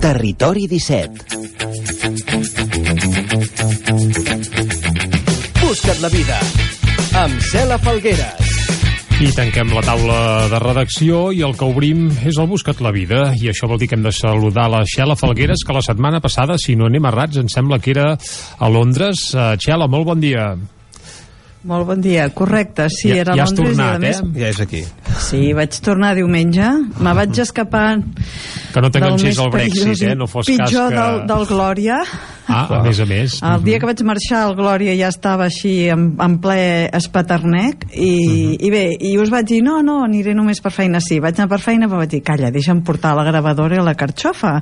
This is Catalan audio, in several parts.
Territori 17. Busca't la vida amb Cela Falgueres. I tanquem la taula de redacció i el que obrim és el Buscat la Vida i això vol dir que hem de saludar la Xela Falgueres que la setmana passada, si no anem errats, em sembla que era a Londres. Uh, Xela, molt bon dia. Molt bon dia, correcte, sí, Ja- era a ja has Londres tornat, i a més... eh? Ja és aquí. Sí, vaig tornar diumenge, me vaig escapar Que no t'enganxés el Brexit, eh? No fos cas pitjor que... del, del Glòria. Ah, a més a més. El dia que vaig marxar el Glòria ja estava així en, en ple espaternec i, i bé, i us vaig dir no, no, aniré només per feina, sí vaig anar per feina però vaig dir, calla, deixa'm portar la gravadora i la carxofa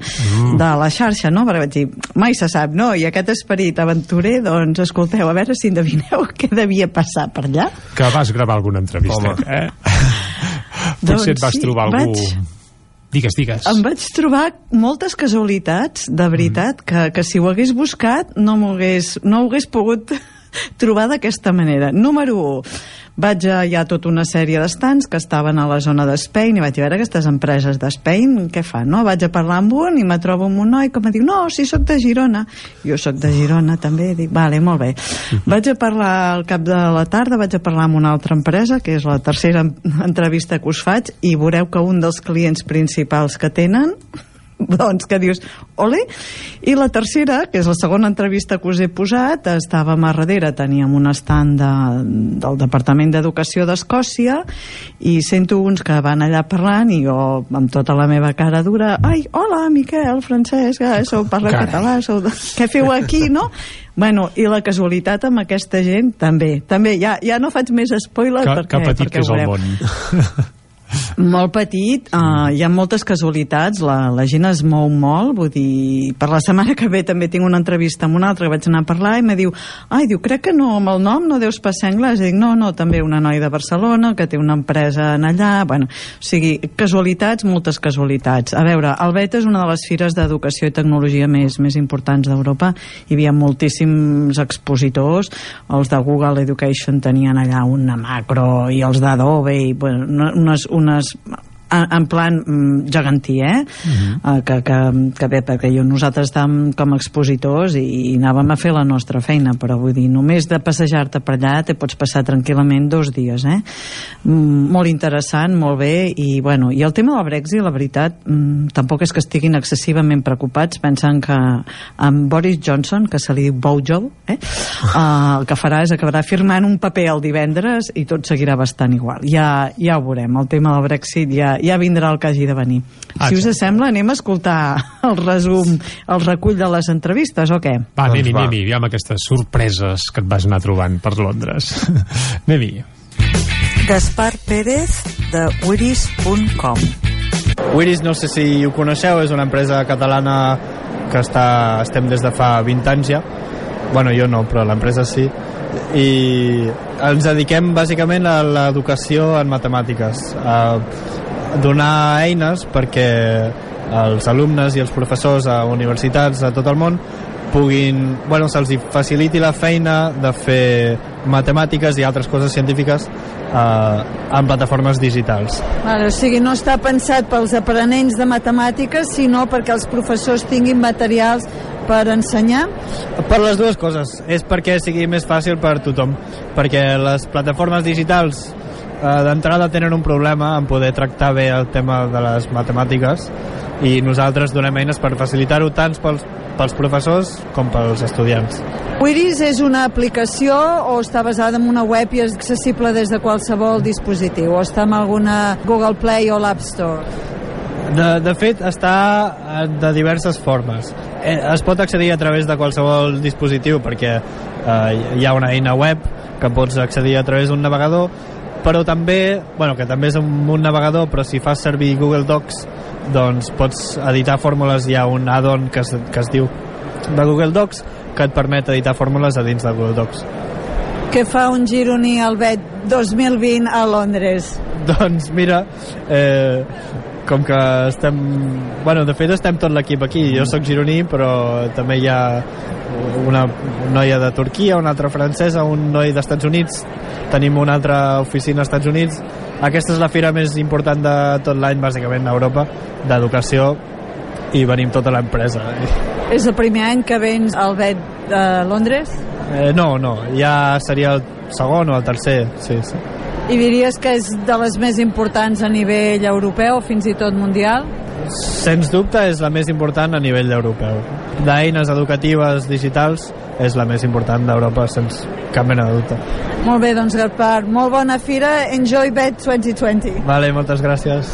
de la xarxa no? perquè vaig dir, mai se sap no? i aquest esperit aventurer, doncs escolteu a veure si endevineu què devia passar per allà Que vas gravar alguna entrevista, Home. eh? Doncs Potser et vas sí, trobar algú... vaig- Digues, digues. Em vaig trobar moltes casualitats, de veritat, que, que si ho hagués buscat no hagués, no ho hagués pogut trobar d'aquesta manera. Número 1. Vaig a, hi ha tota una sèrie d'estants que estaven a la zona d'Espain i vaig a veure, aquestes empreses d'Espain, què fan, no? Vaig a parlar amb un i me trobo amb un noi que em diu, no, si sóc de Girona. Jo sóc de Girona, també. Dic, vale, molt bé. Vaig a parlar al cap de la tarda, vaig a parlar amb una altra empresa, que és la tercera en- entrevista que us faig, i veureu que un dels clients principals que tenen doncs que dius, ole i la tercera, que és la segona entrevista que us he posat, estàvem a darrere teníem un estand de, del Departament d'Educació d'Escòcia i sento uns que van allà parlant i jo amb tota la meva cara dura ai, hola Miquel, Francesc eh, sou, parleu Carai. català, sou de... què feu aquí, no? Bueno, i la casualitat amb aquesta gent també, també, ja, ja no faig més spoiler perquè, que petit perquè que és el món. Molt petit, uh, hi ha moltes casualitats, la, la gent es mou molt, vull dir, per la setmana que ve també tinc una entrevista amb un altre que vaig anar a parlar i me diu, ai, diu, crec que no, amb el nom no deus passar anglès, i dic, no, no, també una noia de Barcelona que té una empresa en allà, bueno, o sigui, casualitats, moltes casualitats. A veure, el BET és una de les fires d'educació i tecnologia més, més importants d'Europa, hi havia moltíssims expositors, els de Google Education tenien allà una macro i els d'Adobe i bueno, una- unes, unes en en plan mm, gegantí, eh? Uh que, que, que bé, perquè jo, nosaltres estàvem com a expositors i, i anàvem a fer la nostra feina, però vull dir, només de passejar-te per allà te pots passar tranquil·lament dos dies, eh? Mm, molt interessant, molt bé, i bueno, i el tema del Brexit, la veritat, mm, tampoc és que estiguin excessivament preocupats, pensen que amb Boris Johnson, que se li diu Bojo, eh? Uh, el que farà és acabarà firmant un paper el divendres i tot seguirà bastant igual. Ja, ja ho veurem, el tema del Brexit ja, ja vindrà el que hagi de venir. Ah, si us exacte. sembla, anem a escoltar el resum, el recull de les entrevistes, o què? Va, Doncs anem-hi, anem-hi, aviam aquestes sorpreses que et vas anar trobant per Londres. anem-hi. Gaspar Pérez de wiris.com Wiris, no sé si ho coneixeu, és una empresa catalana que està, estem des de fa 20 anys ja. Bueno, jo no, però l'empresa sí. I ens dediquem bàsicament a l'educació en matemàtiques, a donar eines perquè els alumnes i els professors a universitats a tot el món puguin, bueno, se'ls faciliti la feina de fer matemàtiques i altres coses científiques eh, en plataformes digitals. Vale, o sigui, no està pensat pels aprenents de matemàtiques, sinó perquè els professors tinguin materials per ensenyar? Per les dues coses. És perquè sigui més fàcil per tothom. Perquè les plataformes digitals d'entrada tenen un problema en poder tractar bé el tema de les matemàtiques i nosaltres donem eines per facilitar-ho tant pels, pels professors com pels estudiants. Wiris és una aplicació o està basada en una web i és accessible des de qualsevol dispositiu? O està en alguna Google Play o l'App Store? De, de fet, està eh, de diverses formes. Eh, Es pot accedir a través de qualsevol dispositiu perquè eh, hi ha una eina web que pots accedir a través d'un navegador, però també, bueno, que també és un, un navegador, però si fas servir Google Docs, doncs pots editar fórmules, hi ha un add-on que, es, que es diu de Google Docs que et permet editar fórmules a dins de Google Docs. Què fa un gironí al BET 2020 a Londres? Doncs mira, eh, com que estem... Bueno, de fet estem tot l'equip aquí. Jo sóc gironí, però també hi ha una noia de Turquia, una altra francesa, un noi d'Estats Units, tenim una altra oficina als Estats Units. Aquesta és la fira més important de tot l'any, bàsicament, a Europa, d'educació i venim tota l'empresa. És el primer any que vens al vet de Londres? Eh, no, no, ja seria el segon o el tercer, sí, sí. I diries que és de les més importants a nivell europeu, fins i tot mundial? Sens dubte és la més important a nivell europeu. D'eines educatives digitals és la més important d'Europa, sense cap mena de dubte. Molt bé, doncs Gaspar, molt bona fira, enjoy Bet 2020. Vale, moltes gràcies.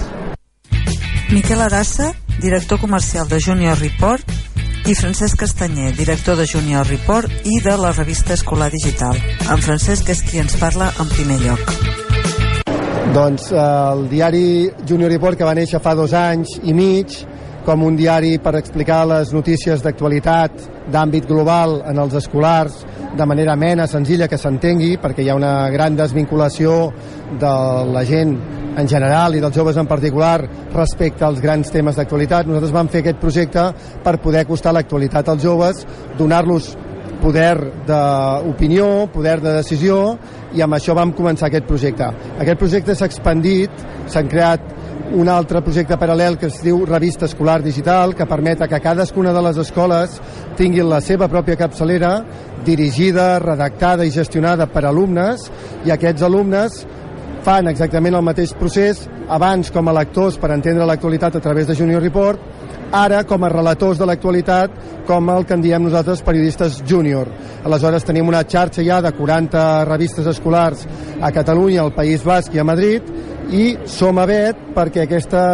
Miquel Arassa, director comercial de Junior Report, i Francesc Castanyer, director de Junior Report i de la revista Escolar Digital. En Francesc és qui ens parla en primer lloc. Doncs eh, el diari Junior Report, que va néixer fa dos anys i mig, com un diari per explicar les notícies d'actualitat d'àmbit global en els escolars de manera mena, senzilla, que s'entengui, perquè hi ha una gran desvinculació de la gent en general i dels joves en particular respecte als grans temes d'actualitat. Nosaltres vam fer aquest projecte per poder acostar l'actualitat als joves, donar-los poder d'opinió, poder de decisió, i amb això vam començar aquest projecte. Aquest projecte s'ha expandit, s'han creat un altre projecte paral·lel que es diu Revista Escolar Digital, que permet que cadascuna de les escoles tinguin la seva pròpia capçalera dirigida, redactada i gestionada per alumnes, i aquests alumnes fan exactament el mateix procés abans com a lectors per entendre l'actualitat a través de Junior Report, ara com a relators de l'actualitat com el que en diem nosaltres periodistes júnior. Aleshores tenim una xarxa ja de 40 revistes escolars a Catalunya, al País Basc i a Madrid i som a Bet perquè aquesta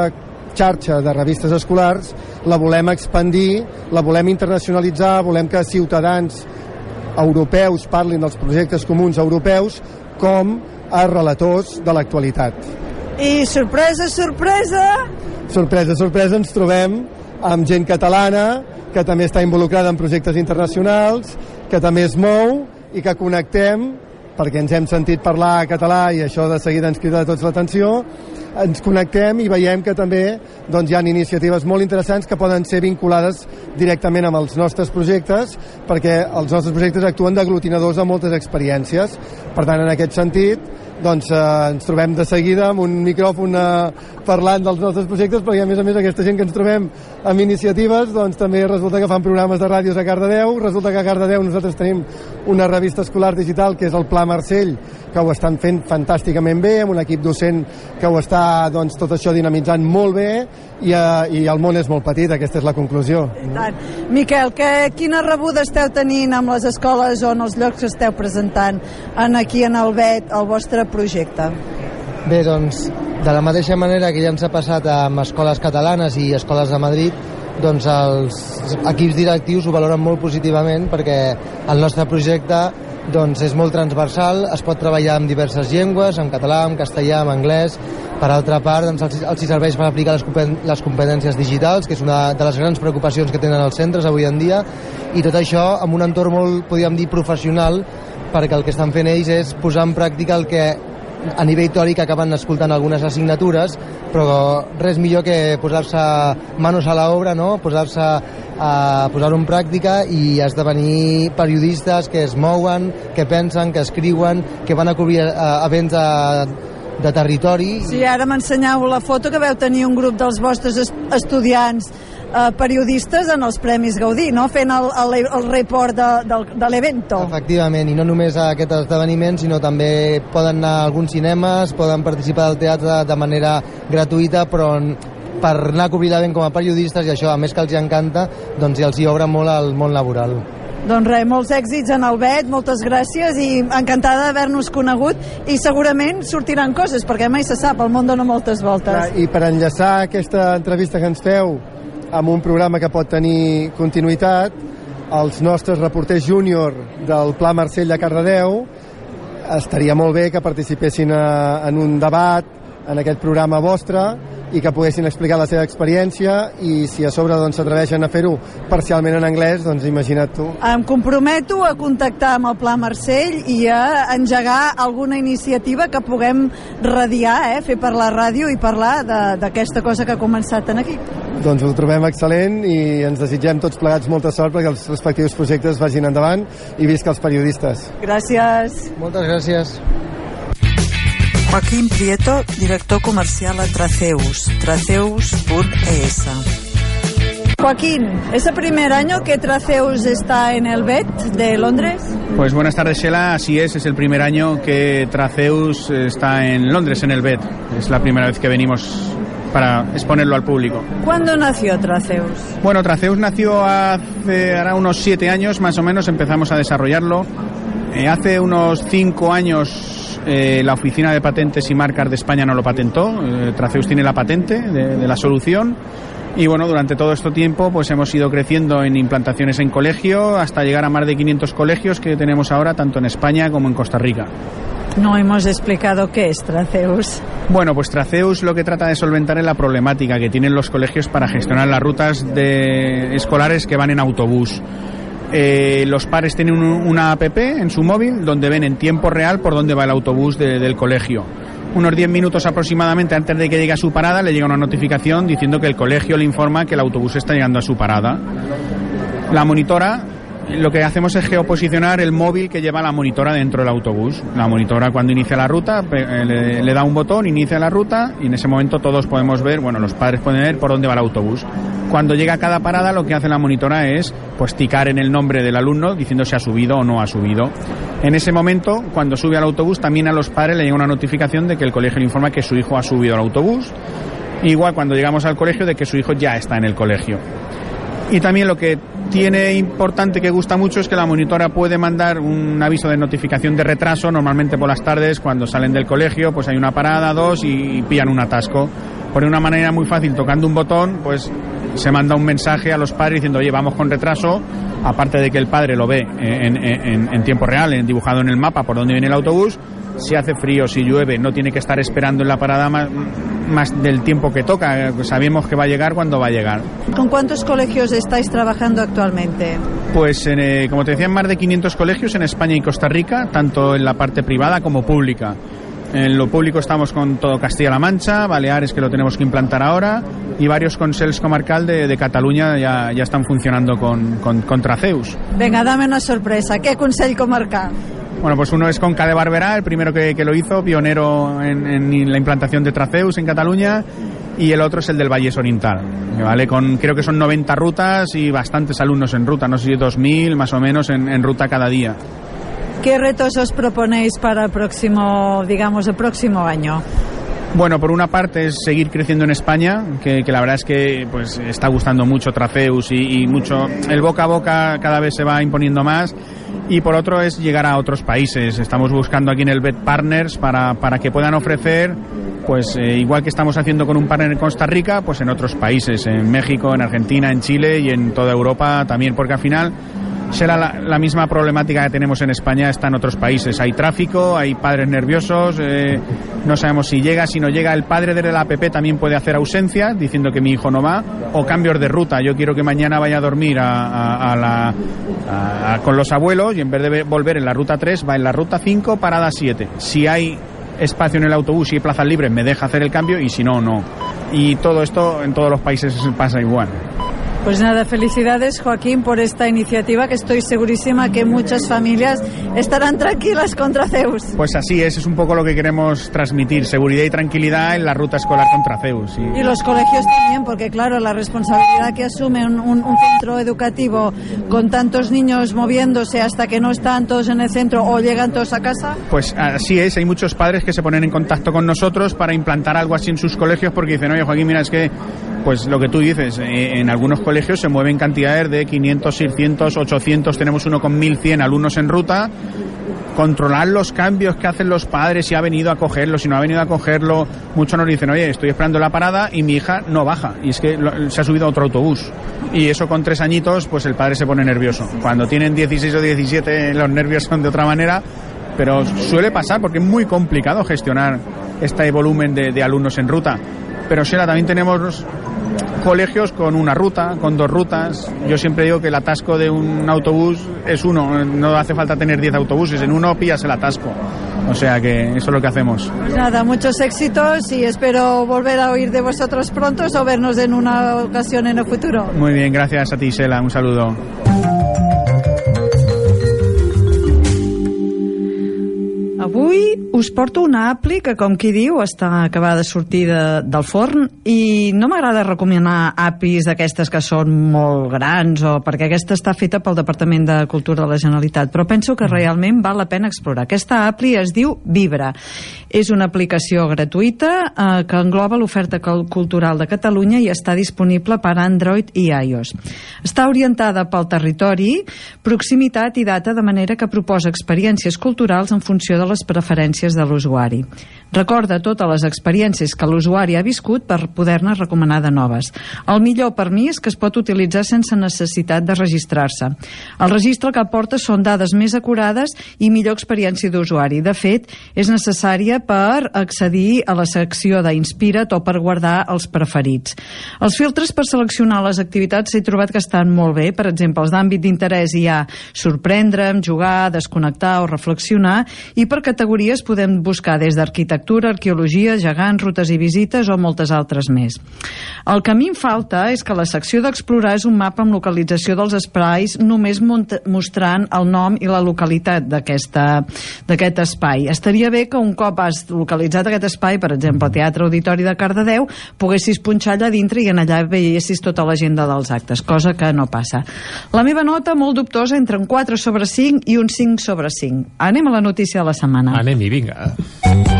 xarxa de revistes escolars la volem expandir, la volem internacionalitzar, volem que ciutadans europeus parlin dels projectes comuns europeus com a relators de l'actualitat. I sorpresa, sorpresa! Sorpresa, sorpresa, ens trobem amb gent catalana que també està involucrada en projectes internacionals, que també es mou i que connectem perquè ens hem sentit parlar català i això de seguida ens crida tots l'atenció, ens connectem i veiem que també doncs, hi ha iniciatives molt interessants que poden ser vinculades directament amb els nostres projectes perquè els nostres projectes actuen d'aglutinadors de moltes experiències. Per tant, en aquest sentit, doncs eh, ens trobem de seguida amb un micròfon eh, parlant dels nostres projectes perquè a més a més aquesta gent que ens trobem amb iniciatives doncs també resulta que fan programes de ràdios a Cardedeu. Resulta que a Cardedeu nosaltres tenim una revista escolar digital que és el Pla Marcell que ho estan fent fantàsticament bé amb un equip docent que ho està doncs, tot això dinamitzant molt bé i, eh, i el món és molt petit, aquesta és la conclusió. I tant. Miquel, que, quina rebuda esteu tenint amb les escoles o en els llocs que esteu presentant en aquí en el BET el vostre projecte? Bé, doncs, de la mateixa manera que ja ens ha passat amb escoles catalanes i escoles de Madrid, doncs els equips directius ho valoren molt positivament perquè el nostre projecte doncs és molt transversal, es pot treballar amb diverses llengües, en català, en castellà, en anglès. Per altra part, doncs, els, els per aplicar les, les competències digitals, que és una de les grans preocupacions que tenen els centres avui en dia, i tot això amb un entorn molt, podríem dir, professional, perquè el que estan fent ells és posar en pràctica el que a nivell teòric acaben escoltant algunes assignatures, però res millor que posar-se manos a l'obra, no? posar-se a posar-ho en pràctica i esdevenir periodistes que es mouen, que pensen, que escriuen, que van a cobrir uh, events de, de territori. Sí, ara m'ensenyau la foto que veu tenir un grup dels vostres estudiants eh, periodistes en els Premis Gaudí, no? fent el, el, el report de, de, de l'evento. Efectivament, i no només a aquest esdeveniment, sinó també poden anar a alguns cinemes, poden participar del teatre de manera gratuïta, però per anar a cobrir l'event com a periodistes i això, a més que els encanta, doncs els hi obre molt el món laboral. Doncs res, molts èxits en el BET, moltes gràcies i encantada d'haver-nos conegut i segurament sortiran coses, perquè mai se sap, el món dona moltes voltes. I per enllaçar aquesta entrevista que ens feu amb un programa que pot tenir continuïtat, els nostres reporters júnior del Pla Marcell de Cardedeu estaria molt bé que participessin a, en un debat en aquest programa vostre i que poguessin explicar la seva experiència i si a sobre doncs, s'atreveixen a fer-ho parcialment en anglès, doncs imagina't tu. Em comprometo a contactar amb el Pla Marcell i a engegar alguna iniciativa que puguem radiar, eh? fer per la ràdio i parlar d'aquesta cosa que ha començat en aquí. Doncs ho trobem excel·lent i ens desitgem tots plegats molta sort perquè els respectius projectes vagin endavant i visca els periodistes. Gràcies. Moltes gràcies. Joaquín Prieto, director comercial a Traceus, traceus.es. Joaquín, ¿es el primer año que Traceus está en el BET de Londres? Pues buenas tardes, Shela. Así es, es el primer año que Traceus está en Londres, en el BET. Es la primera vez que venimos para exponerlo al público. ¿Cuándo nació Traceus? Bueno, Traceus nació hace ahora unos siete años, más o menos, empezamos a desarrollarlo. Eh, hace unos cinco años eh, la Oficina de Patentes y Marcas de España no lo patentó. Eh, Traceus tiene la patente de, de la solución y bueno, durante todo este tiempo pues hemos ido creciendo en implantaciones en colegio hasta llegar a más de 500 colegios que tenemos ahora tanto en España como en Costa Rica. No hemos explicado qué es Traceus. Bueno, pues Traceus lo que trata de solventar es la problemática que tienen los colegios para gestionar las rutas de escolares que van en autobús. Eh, los padres tienen un- una app en su móvil donde ven en tiempo real por dónde va el autobús de- del colegio. Unos 10 minutos aproximadamente antes de que llegue a su parada le llega una notificación diciendo que el colegio le informa que el autobús está llegando a su parada. La monitora, lo que hacemos es geoposicionar el móvil que lleva la monitora dentro del autobús. La monitora cuando inicia la ruta eh, le, le da un botón, inicia la ruta y en ese momento todos podemos ver, bueno, los padres pueden ver por dónde va el autobús. Cuando llega a cada parada lo que hace la monitora es pues ticar en el nombre del alumno diciendo si ha subido o no ha subido. En ese momento, cuando sube al autobús, también a los padres le llega una notificación de que el colegio le informa que su hijo ha subido al autobús. Igual cuando llegamos al colegio de que su hijo ya está en el colegio. Y también lo que tiene importante que gusta mucho es que la monitora puede mandar un aviso de notificación de retraso, normalmente por las tardes cuando salen del colegio, pues hay una parada, dos y pillan un atasco. Por una manera muy fácil, tocando un botón, pues se manda un mensaje a los padres diciendo, oye, vamos con retraso, aparte de que el padre lo ve en, en- en tiempo real, en- dibujado en el mapa por dónde viene el autobús, si hace frío, si llueve, no tiene que estar esperando en la parada más, más del tiempo que toca, eh, sabemos que va a llegar cuando va a llegar. ¿Con cuántos colegios estáis trabajando actualmente? Pues, en, eh, como te decía, en más de 500 colegios en España y Costa Rica, tanto en la parte privada como pública. En lo público estamos con todo Castilla-La Mancha, Baleares que lo tenemos que implantar ahora y varios consels comarcal de, de Cataluña ya, ya están funcionando con, con, con Traceus. Venga, dame una sorpresa. ¿Qué consell comarcal? Bueno, pues uno es Conca de Barberà, el primero que, que lo hizo, pionero en, en la implantación de Traceus en Cataluña, y el otro es el del Valles Oriental, ¿vale? Con, creo que son 90 rutas y bastantes alumnos en ruta, no sé si 2.000 más o menos en, en ruta cada día. ¿Qué retos os proponéis para el próximo, digamos, el próximo año? Bueno, por una parte es seguir creciendo en España, que, que la verdad es que pues está gustando mucho Traceus y, y mucho el boca a boca cada vez se va imponiendo más. Y por otro es llegar a otros países. Estamos buscando aquí en el BET Partners para, para que puedan ofrecer, pues eh, igual que estamos haciendo con un partner en Costa Rica, pues en otros países, en México, en Argentina, en Chile y en toda Europa también, porque al final será la, misma problemática que tenemos en España está en otros países. Hay tráfico, hay padres nerviosos, eh, no sabemos si llega, si no llega. El padre desde la APP también puede hacer ausencia diciendo que mi hijo no va o cambios de ruta. Yo quiero que mañana vaya a dormir a, a- a la, con los abuelos y en vez de ve- volver en la ruta 3 va en la ruta 5, parada 7. Si hay espacio en el autobús y hay plazas libres me deja hacer el cambio y si no, no. Y todo esto en todos los países pasa igual. Pues nada, felicidades Joaquín por esta iniciativa que estoy segurísima que muchas familias estarán tranquilas contra Zeus. Pues así es, es un poco lo que queremos transmitir, seguridad y tranquilidad en la ruta escolar contra Zeus. Y- Y los colegios también, porque claro, la responsabilidad que asume un, un- un centro educativo con tantos niños moviéndose hasta que no están todos en el centro o llegan todos a casa. Pues así es, hay muchos padres que se ponen en contacto con nosotros para implantar algo así en sus colegios porque dicen, oye Joaquín, mira, es que, pues lo que tú dices, eh, en algunos colegios se mueven cantidades de 500, 600, 800, tenemos uno con 1100 alumnos en ruta, controlar los cambios que hacen los padres, si ha venido a cogerlo, si no ha venido a cogerlo, muchos nos dicen, oye, estoy esperando la parada y mi hija no baja, y es que lo- se ha subido a otro autobús. Y eso con tres añitos, pues el padre se pone nervioso. Cuando tienen 16 o 17 los nervios son de otra manera, pero suele pasar porque es muy complicado gestionar este volumen de, de alumnos en ruta. Pero Shela, también tenemos colegios con una ruta, con dos rutas. Yo siempre digo que el atasco de un autobús es uno, no hace falta tener 10 autobuses, en uno pillas el atasco. O sea que eso es lo que hacemos. Pues nada, muchos éxitos y espero volver a oír de vosotros pronto o vernos en una ocasión en el futuro. Muy bien, gracias a ti, Shela, un saludo. Avui us porto una appli que, com qui diu, està acabada de sortir de, del forn i no m'agrada recomanar applis d'aquestes que són molt grans o perquè aquesta està feta pel Departament de Cultura de la Generalitat, però penso que realment val la pena explorar. Aquesta appli es diu Vibra. És una aplicació gratuïta eh, que engloba l'oferta cultural de Catalunya i està disponible per Android i iOS. Està orientada pel territori, proximitat i data de manera que proposa experiències culturals en funció de les preferències de l'usuari. Recorda totes les experiències que l'usuari ha viscut per poder-ne recomanar de noves. El millor per mi és que es pot utilitzar sense necessitat de registrar-se. El registre que aporta són dades més acurades i millor experiència d'usuari. De fet, és necessària per accedir a la secció d'Inspira't o per guardar els preferits. Els filtres per seleccionar les activitats he trobat que estan molt bé. Per exemple, els d'àmbit d'interès hi ha sorprendre'm, jugar, desconnectar o reflexionar i per categories podem buscar des d'arquitectura, arqueologia, gegants, rutes i visites o moltes altres més. El que a mi em falta és que la secció d'explorar és un mapa amb localització dels esprais només mostrant el nom i la localitat d'aquest espai. Estaria bé que un cop has localitzat aquest espai, per exemple, el Teatre Auditori de Cardedeu, poguessis punxar allà dintre i en allà veiessis tota l'agenda dels actes, cosa que no passa. La meva nota, molt dubtosa, entre un 4 sobre 5 i un 5 sobre 5. Anem a la notícia de la setmana. Anem-hi, vinga.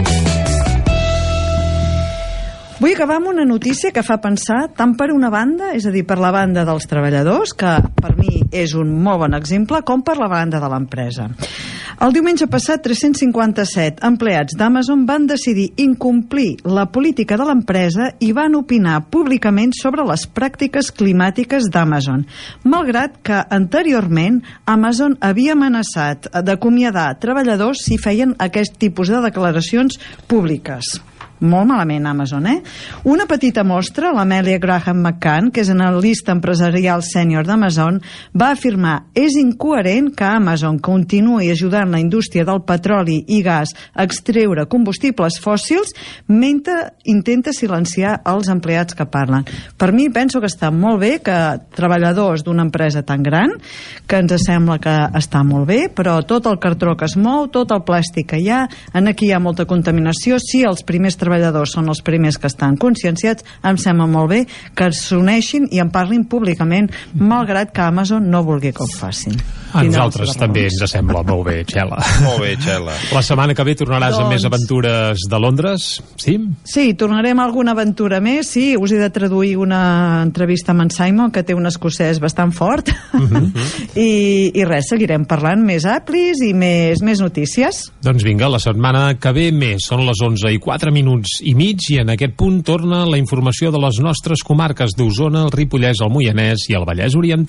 Vull acabar amb una notícia que fa pensar tant per una banda, és a dir, per la banda dels treballadors, que per mi és un molt bon exemple, com per la banda de l'empresa. El diumenge passat, 357 empleats d'Amazon van decidir incomplir la política de l'empresa i van opinar públicament sobre les pràctiques climàtiques d'Amazon, malgrat que anteriorment Amazon havia amenaçat d'acomiadar treballadors si feien aquest tipus de declaracions públiques molt malament Amazon, eh? Una petita mostra, l'Amèlia Graham McCann, que és analista empresarial sènior d'Amazon, va afirmar és incoherent que Amazon continuï ajudant la indústria del petroli i gas a extreure combustibles fòssils mentre intenta silenciar els empleats que parlen. Per mi penso que està molt bé que treballadors d'una empresa tan gran, que ens sembla que està molt bé, però tot el cartró que es mou, tot el plàstic que hi ha, en aquí hi ha molta contaminació, sí, els primers treballadors treballadors són els primers que estan conscienciats, em sembla molt bé que s'uneixin i en parlin públicament, malgrat que Amazon no vulgui que ho facin. A nosaltres també ens sembla molt bé, Xela. Molt bé, Xela. La setmana que ve tornaràs doncs... amb més aventures de Londres, sí? Sí, tornarem a alguna aventura més, sí, us he de traduir una entrevista amb en Simon, que té un escocès bastant fort, uh mhm. -huh. I, i res, seguirem parlant més aplis i més, més notícies. Doncs vinga, la setmana que ve més, són les 11 i 4 minuts minuts i mig i en aquest punt torna la informació de les nostres comarques d'Osona, el Ripollès, el Moianès i el Vallès Oriental.